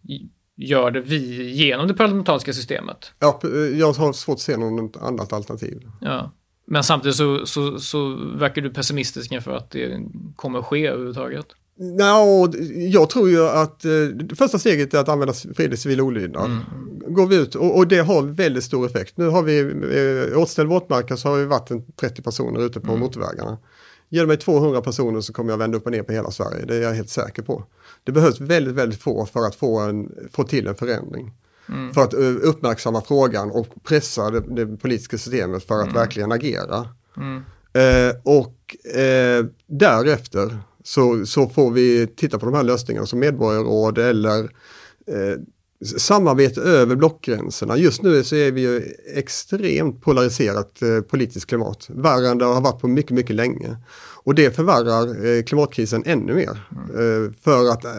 gör det vi genom det parlamentariska systemet. Ja, jag har svårt att se något annat alternativ. Ja. Men samtidigt så, så, så verkar du pessimistisk inför att det kommer att ske överhuvudtaget. Ja, jag tror ju att eh, första steget är att använda fredlig civil olydnad. Mm. Går vi ut och, och, det har väldigt stor effekt. Nu har vi eh, återställd våtmarker så har vi varit 30 personer ute på mm. motorvägarna. Ger mig 200 personer så kommer jag vända upp och ner på hela Sverige, det är jag helt säker på. Det behövs väldigt, väldigt få för att få, en, få till en förändring. mm. för att uh, uppmärksamma frågan och pressa det, det politiska systemet för att mm. verkligen agera. Mm. Uh, och uh, därefter så, så får vi titta på de här lösningarna som medborgarråd eller samarbete över blockgränserna. Just nu så är vi ju extremt polariserat eh, politiskt klimat. Värre än det har varit på mycket, mycket länge. Och det förvärrar eh, klimatkrisen ännu mer. Mm. Eh, för att eh,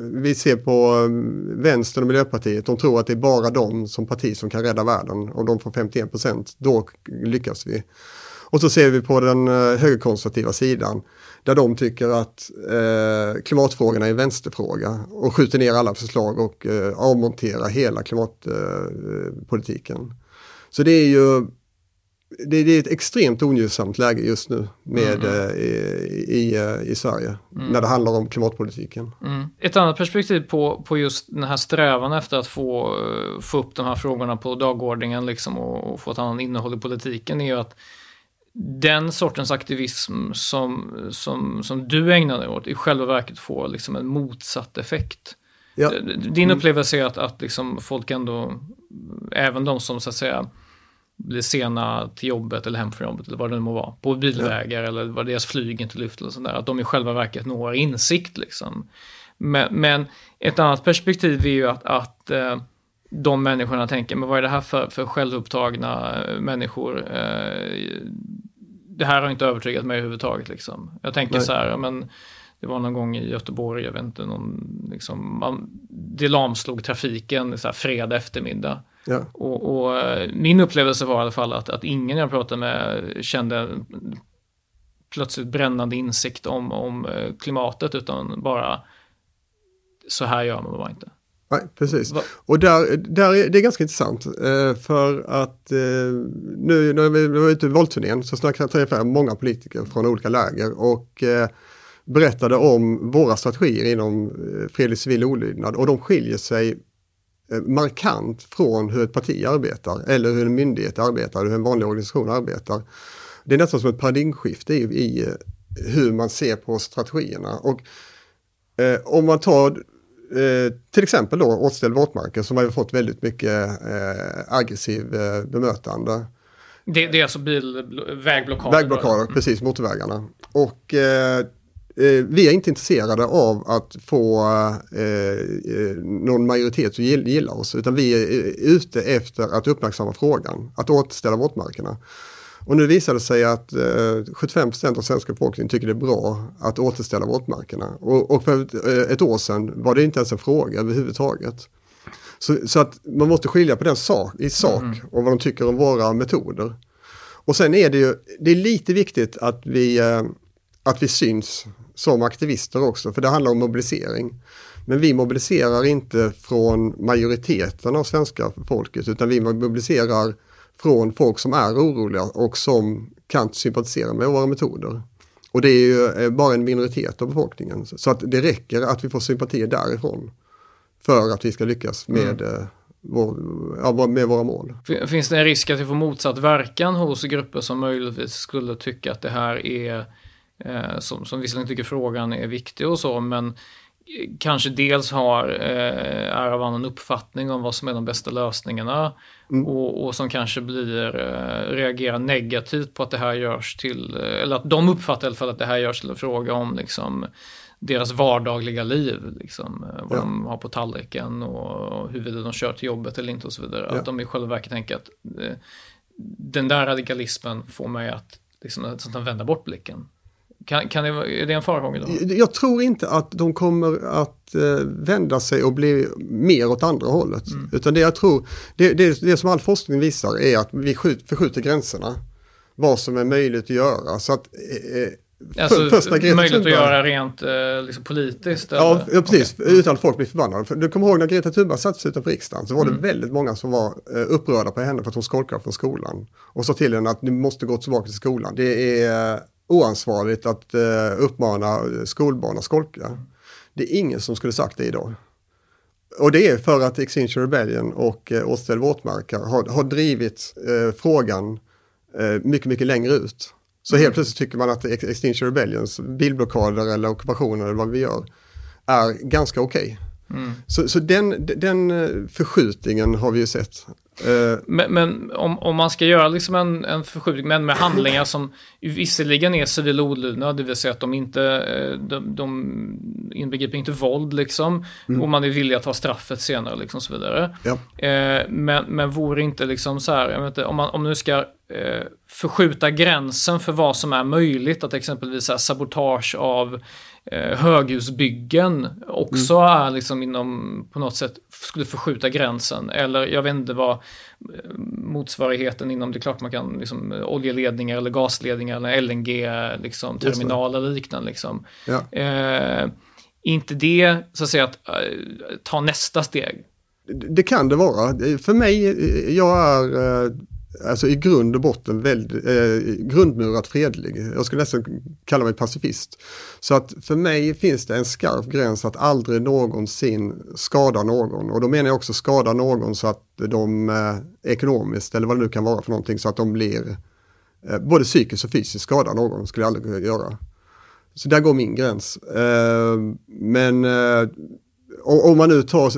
vi ser på um, vänstern och Miljöpartiet, de tror att det är bara de som parti som kan rädda världen. Och de får 51 procent, då lyckas vi. Och så ser vi på den eh, högerkonservativa sidan där de tycker att eh, klimatfrågorna är en vänsterfråga och skjuter ner alla förslag och eh, avmonterar hela klimatpolitiken. Eh, så det är ju det, det, är ett extremt ogynnsamt läge just nu med, mm. eh, i, i, eh, i, Sverige mm. när det handlar om klimatpolitiken. Mm. Ett annat perspektiv på, på just den här strävan efter att få, eh, få upp de här frågorna på dagordningen liksom och, och få ett annat innehåll i politiken är ju att den sortens aktivism som, som, som du ägnar dig åt i själva verket får liksom en motsatt effekt. Ja. Din mm. upplevelse är att, att liksom folk ändå, även de som så att säga blir sena till jobbet eller hem från jobbet eller vad det nu må vara, på bilvägar ja. eller vad deras flyg inte lyfter och sådär, att de i själva verket når insikt liksom. Men, men ett annat perspektiv är ju att, att eh, de människorna tänker, men vad är det här för, för självupptagna eh, människor? Eh, det här har inte övertygat mig överhuvudtaget. Liksom. Jag tänker Nej. så här, men det var någon gång i Göteborg, jag vet inte, någon, liksom, man, det lamslog trafiken så här, fredag eftermiddag. Ja. Och, och, eh, min upplevelse var i alla fall att, att ingen jag pratade med kände plötsligt brännande insikt om, om klimatet, utan bara så här gör man bara inte. Nej, precis. Va? Och där, där är, det är ganska intressant eh, för att eh, nu när vi var ute i valturnén så snackade jag träffade många politiker från olika läger och eh, berättade om våra strategier inom fredlig civil olydnad och de skiljer sig markant från hur ett parti arbetar eller hur en myndighet arbetar, hur en vanlig organisation arbetar. Det är nästan som ett paradigmskifte i, i hur man ser på strategierna. Och eh, om man tar Eh, till exempel då återställd våtmarker som har fått väldigt mycket eh, aggressiv eh, bemötande. Det, det, är alltså bil, vägblockader? Vägblockader, mm. precis, motorvägarna. Och eh, eh, vi är inte intresserade av att få någon majoritet som gillar oss, utan vi är ute efter att uppmärksamma frågan, att återställa våtmarkerna. Och nu visar det sig att eh, 75% av svenska befolkningen tycker det är bra att återställa våtmarkerna. Och, och för ett, eh, ett, år sedan var det inte ens en fråga överhuvudtaget. Så, så att man måste skilja på den sak, i sak mm. och vad de tycker om våra metoder. Och sen är det ju, det är lite viktigt att vi, eh, att vi syns som aktivister också, för det handlar om mobilisering. Men vi mobiliserar inte från majoriteten av svenska folket, utan vi mobiliserar från folk som är oroliga och som kan sympatisera med våra metoder. Och det är ju eh, bara en minoritet av befolkningen. Så att det räcker att vi får sympatier därifrån för att vi ska lyckas med, mm. Eh, vår, ja, med våra mål. Finns det en risk att vi får motsatt verkan hos grupper som möjligtvis skulle tycka att det här är, eh, som, som visserligen tycker frågan är viktig och så, men kanske dels har, eh, är av annan uppfattning om vad som är de bästa lösningarna mm. och, och, som kanske blir, eh, reagerar negativt på att det här görs till, eh, eller att de uppfattar i alla fall att det här görs till en fråga om liksom deras vardagliga liv, liksom, eh, vad ja. de har på tallriken och huruvida de kör till jobbet eller inte och så vidare. Ja. Att de i själva verket tänker att eh, den där radikalismen får mig att, liksom, att vända bort blicken. Kan, kan det, är det en farhåga då? Jag tror inte att de kommer att eh, vända sig och bli mer åt andra hållet. Mm. Utan det jag tror, det, det, det, som all forskning visar är att vi skjut, förskjuter gränserna. Vad som är möjligt att göra. Så att, eh, Alltså, första möjligt Thunberg, att göra rent eh, liksom politiskt? Ja, ja, precis. Okay. Utan att folk blir förbannade. För du kommer ihåg när Greta Thunberg sattes utanför riksdagen så var mm. det väldigt många som var eh, upprörda på henne för att hon skolkade från skolan. Och sa till henne att du måste gå tillbaka till skolan. Det är oansvarigt att eh, uppmana skolbarn att skolka. Det är ingen som skulle sagt det idag. Och det är för att Extinction Rebellion och eh, Åställd våtmarker har, har drivit eh, frågan eh, mycket, mycket längre ut. Så helt plötsligt tycker man att Extinction Rebellions bilblockader eller ockupationer eller vad vi gör är ganska okej. Okay. Mm. Så, så den, den förskjutningen har vi ju sett. Uh, men, men om, om, man ska göra liksom en, en förskjutning, men med handlingar som visserligen är civil olydnad, det vill säga att de inte, eh, de, de inbegriper inte våld liksom, mm. och man är villig att ta straffet senare liksom så vidare. Ja. Uh, men, men vore inte liksom så här, inte, om man om nu ska förskjuta gränsen för vad som är möjligt, att exempelvis här, sabotage av eh, höghusbyggen också mm. är liksom inom, på något sätt, skulle förskjuta gränsen. Eller jag vet inte vad eh, motsvarigheten inom, det är klart man kan, liksom, oljeledningar eller gasledningar eller LNG, liksom, terminaler eller liknande. Liksom. Ja. Eh, inte det, så att säga, att ta nästa steg? Det kan det vara. För mig, jag är alltså i grund och botten väldigt, eh, grundmurat fredlig. Jag skulle nästan kalla mig pacifist. Så att för mig finns det en skarp gräns att aldrig någonsin skada någon. Och då menar jag också skada någon så att de eh, ekonomiskt, eller vad det nu kan vara för någonting, så att de blir eh, både psykiskt och fysiskt skada någon, skulle jag aldrig göra. Så där går min gräns. Eh, men eh, om man nu tar,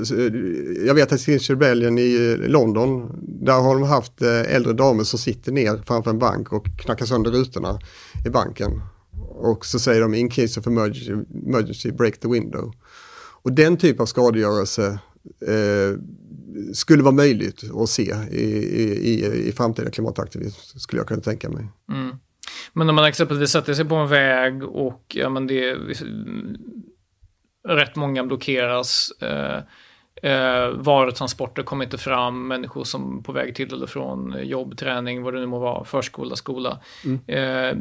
jag vet att Sinch Rebellion i eh, London, där har de haft eh, äldre damer som sitter ner framför en bank och knackar sönder rutorna i banken. Och så säger de in case of emergency, emergency break the window. Och den typ av skadegörelse eh, skulle vara möjligt att se i, i, i framtida klimataktivism, skulle jag kunna tänka mig. Mm. Men om man exempelvis sätter sig på en väg och ja, men det rätt många blockeras. Eh, eh, varutransporter kommer inte fram, människor som på väg till eller från jobb, träning, vad det nu må vara, förskola, skola. Mm. Eh,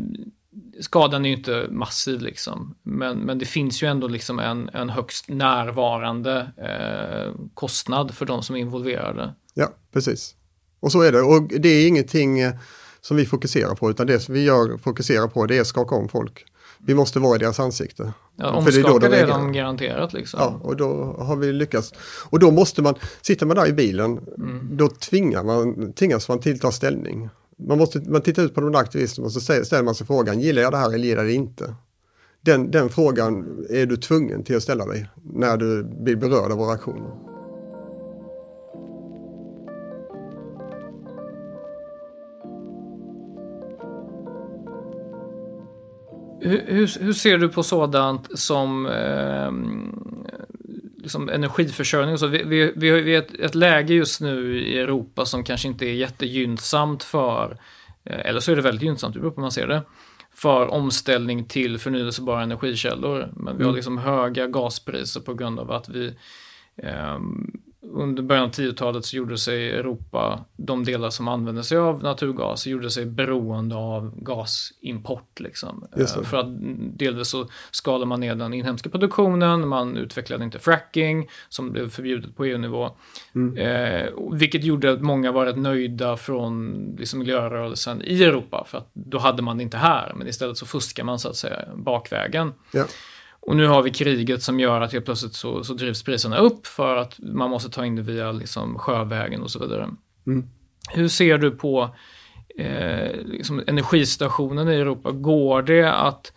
skadan är ju inte massiv liksom, men, men det finns ju ändå liksom en, en högst närvarande eh, kostnad för de som är involverade. Ja, precis. Och så är det, och det är ingenting eh, som vi fokuserar på, utan det som vi gör, fokuserar på det är att skaka om folk. Vi måste vara i deras ansikte. Ja, omskakade är, är de garanterat liksom. Ja, och då har vi lyckats. Och då måste man, sitter man där i bilen, mm. då tvingar man, tvingas man till att ta ställning. Man, måste, man tittar ut på de aktivisterna och så ställer man sig frågan, gillar jag det här eller gillar jag det inte? Den, den frågan är du tvungen till att ställa dig när du blir berörd av våra aktioner. Hur, hur, ser du på sådant som eh, liksom energiförsörjning? Och så? Vi, vi, vi har ett, ett läge just nu i Europa som kanske inte är jättegynnsamt för, eh, eller så är det väldigt gynnsamt, det beror på hur man ser det, för omställning till förnyelsebara energikällor. Men vi har mm. liksom höga gaspriser på grund av att vi eh, under början av 10-talet så gjorde sig Europa, de delar som använde sig av naturgas, gjorde sig beroende av gasimport. Liksom. Eh, för att delvis så skalade man ner den inhemska produktionen, man utvecklade inte fracking som blev förbjudet på EU-nivå. Mm. Eh, vilket gjorde att många var rätt nöjda från liksom, miljörörelsen i Europa, för att då hade man det inte här, men istället så fuskar man så att säga bakvägen. Ja. Och nu har vi kriget som gör att helt plötsligt så, så drivs priserna upp för att man måste ta in det via liksom sjövägen och så vidare. Mm. Hur ser du på eh, liksom energistationen i Europa? Går det att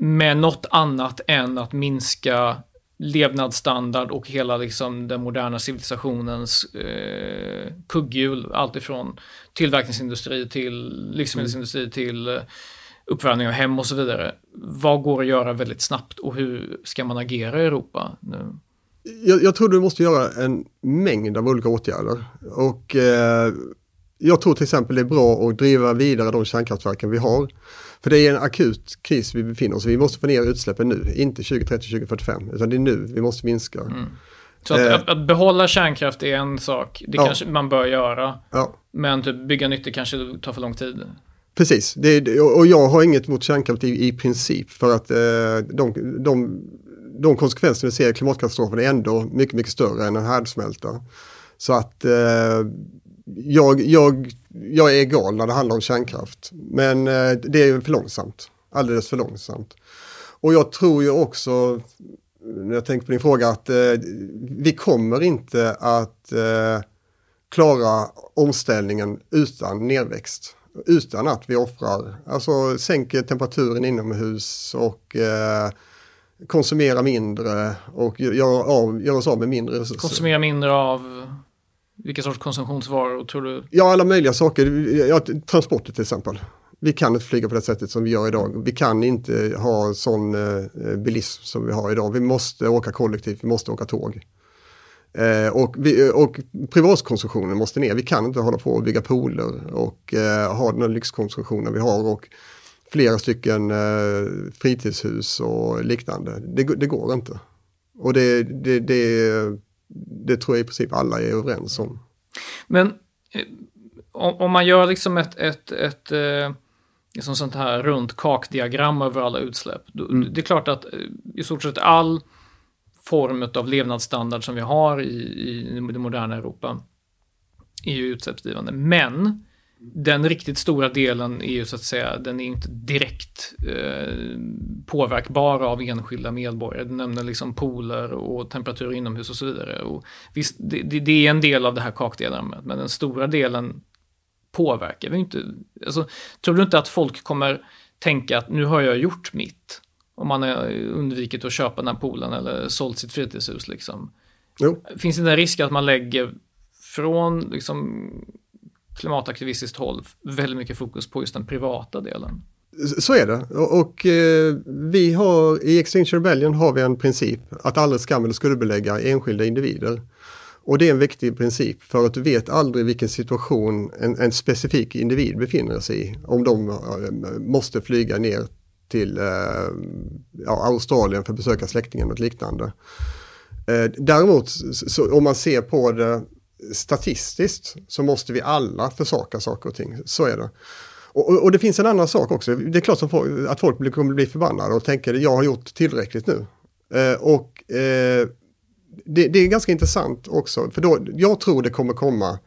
med något annat än att minska levnadsstandard och hela liksom, den moderna civilisationens eh, kugghjul, alltifrån tillverkningsindustri till livsmedelsindustri mm. till eh, uppvärmning av hem och så vidare. Vad går att göra väldigt snabbt och hur ska man agera i Europa nu? Jag, jag tror du måste göra en mängd av olika åtgärder. Och eh, jag tror till exempel det är bra att driva vidare de kärnkraftverken vi har. För det är en akut kris vi befinner oss i. Vi måste få ner utsläppen nu, inte 2030, 2045, utan det är nu vi måste minska. Mm. Så att, eh, att, att, behålla kärnkraft är en sak, det ja. kanske man bör göra. Ja. Men typ bygga nytt det kanske tar för lång tid. Precis, det, och jag har inget mot kärnkraft i, i princip för att eh, de, de, de konsekvenser vi ser i klimatkatastrofen är ändå mycket, mycket större än en härdsmälta. Så att eh, jag, jag, jag är egal när det handlar om kärnkraft. Men eh, det är för långsamt, alldeles för långsamt. Och jag tror ju också, när jag tänker på din fråga, att eh, vi kommer inte att eh, klara omställningen utan nedväxt utan att vi offrar, alltså sänker temperaturen inomhus och eh, konsumera mindre och göra, av, göra oss av med mindre resurser. Konsumera mindre av vilka sorts konsumtionsvaror tror du? Ja, alla möjliga saker. Ja, transporter till exempel. Vi kan inte flyga på det sättet som vi gör idag. Vi kan inte ha sån eh, bilism som vi har idag. Vi måste åka kollektivt, vi måste åka tåg. Eh, och, vi, och privatkonsumtionen måste ner. Vi kan inte hålla på och bygga pooler och eh, ha den lyxkonsumtionen vi har. Och flera stycken eh, fritidshus och liknande. Det, det går inte. Och det, det, det, tror jag i princip alla är överens om. Men eh, om man gör liksom ett, ett, ett, ett liksom sånt här runt kakdiagram över alla utsläpp. Mm. Det är klart att i stort sett all form av levnadsstandard som vi har i, i det moderna Europa är ju utsläppsdrivande. Men den riktigt stora delen är ju så att säga, den är inte direkt eh, påverkbar av enskilda medborgare. Du nämner liksom pooler och temperatur inomhus och så vidare. Och visst, det, det är en del av det här kakdiagrammet, men den stora delen påverkar vi inte. Alltså, tror du inte att folk kommer tänka att nu har jag gjort mitt? Om man har undvikit att köpa den här poolen eller sålt sitt fritidshus liksom. Jo. Finns det en risk att man lägger från liksom klimataktivistiskt håll väldigt mycket fokus på just den privata delen. Så är det och, och eh, vi har i Extinction Rebellion har vi en princip att aldrig skam eller skuldbelägga enskilda individer. Och det är en viktig princip för att du vet aldrig vilken situation en, en specifik individ befinner sig i. Om de eh, måste flyga ner till eh, ja, Australien för att besöka släktingen och liknande. Eh, däremot så, om man ser på det statistiskt så måste vi alla försaka saker och ting. Så är det. Och, och, och det finns en annan sak också. Det är klart som folk, att folk kommer bli förbannade och tänker jag har gjort tillräckligt nu. Eh, och eh, det, det, är ganska intressant också. För då, jag tror det kommer komma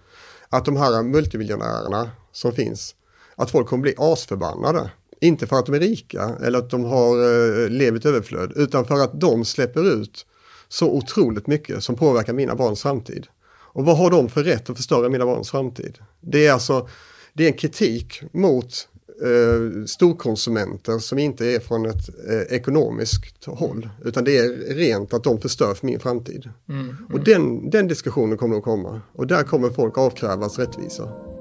att de här multimiljonärerna som finns, att folk kommer bli asförbannade. Inte för att de är rika eller att de har eh, levt överflöd, utan för att de släpper ut så otroligt mycket som påverkar mina barns framtid. Och vad har de för rätt att förstöra mina barns framtid? Det är alltså det är en kritik mot eh, storkonsumenter som inte är från ett eh, ekonomiskt håll. Utan det är rent att de förstör för min framtid. Mm, mm. Och den, den diskussionen kommer att komma. Och där kommer folk avkrävas rättvisa.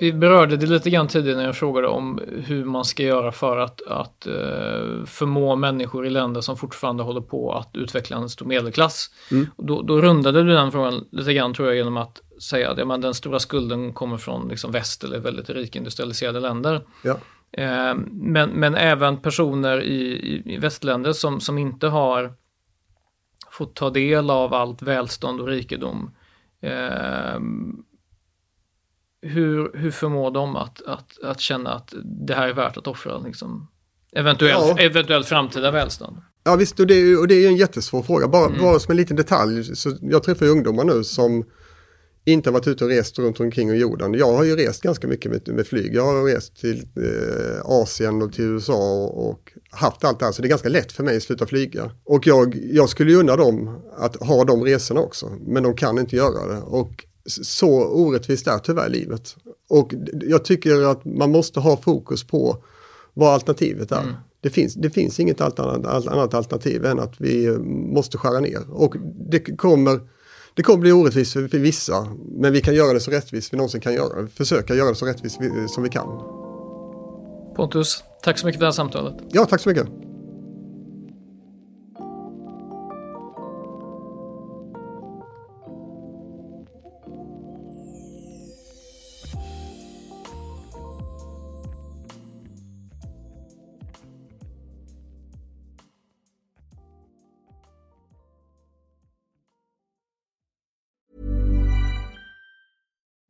Vi berörde det lite grann tidigare när jag frågade om hur man ska göra för att, att uh, förmå människor i länder som fortfarande håller på att utveckla en stor medelklass. Mm. Då, då, rundade du den frågan lite grann tror jag genom att säga att ja, men den stora skulden kommer från liksom, väst eller väldigt rika industrialiserade länder. Ja. Uh, men, men även personer i, i, i västländer som, som inte har fått ta del av allt välstånd och rikedom uh, hur, hur förmår de att, att, att känna att det här är värt att offra liksom, eventuellt, ja. eventuellt framtida välstånd? Ja visst, och det, är, och det är en jättesvår fråga. Bara, mm. bara som en liten detalj, så jag träffar ungdomar nu som inte har varit ute och rest runt omkring i jorden. Jag har ju rest ganska mycket med, med flyg. Jag har rest till eh, Asien och till USA och, och, haft allt det här. Så det är ganska lätt för mig att sluta flyga. Och jag, jag skulle ju unna dem att ha de resorna också. Men de kan inte göra det. Och så orättvist är tyvärr livet. Och jag tycker att man måste ha fokus på vad alternativet är. Mm. Det, finns, det finns inget annat, alternativ än att vi måste skära ner. Och det kommer, det kommer bli orättvist för, för vissa, men vi kan göra det så rättvist vi någonsin kan göra. Försöka göra det så rättvist som vi kan. Pontus, tack så mycket för det här samtalet. Ja, tack så mycket.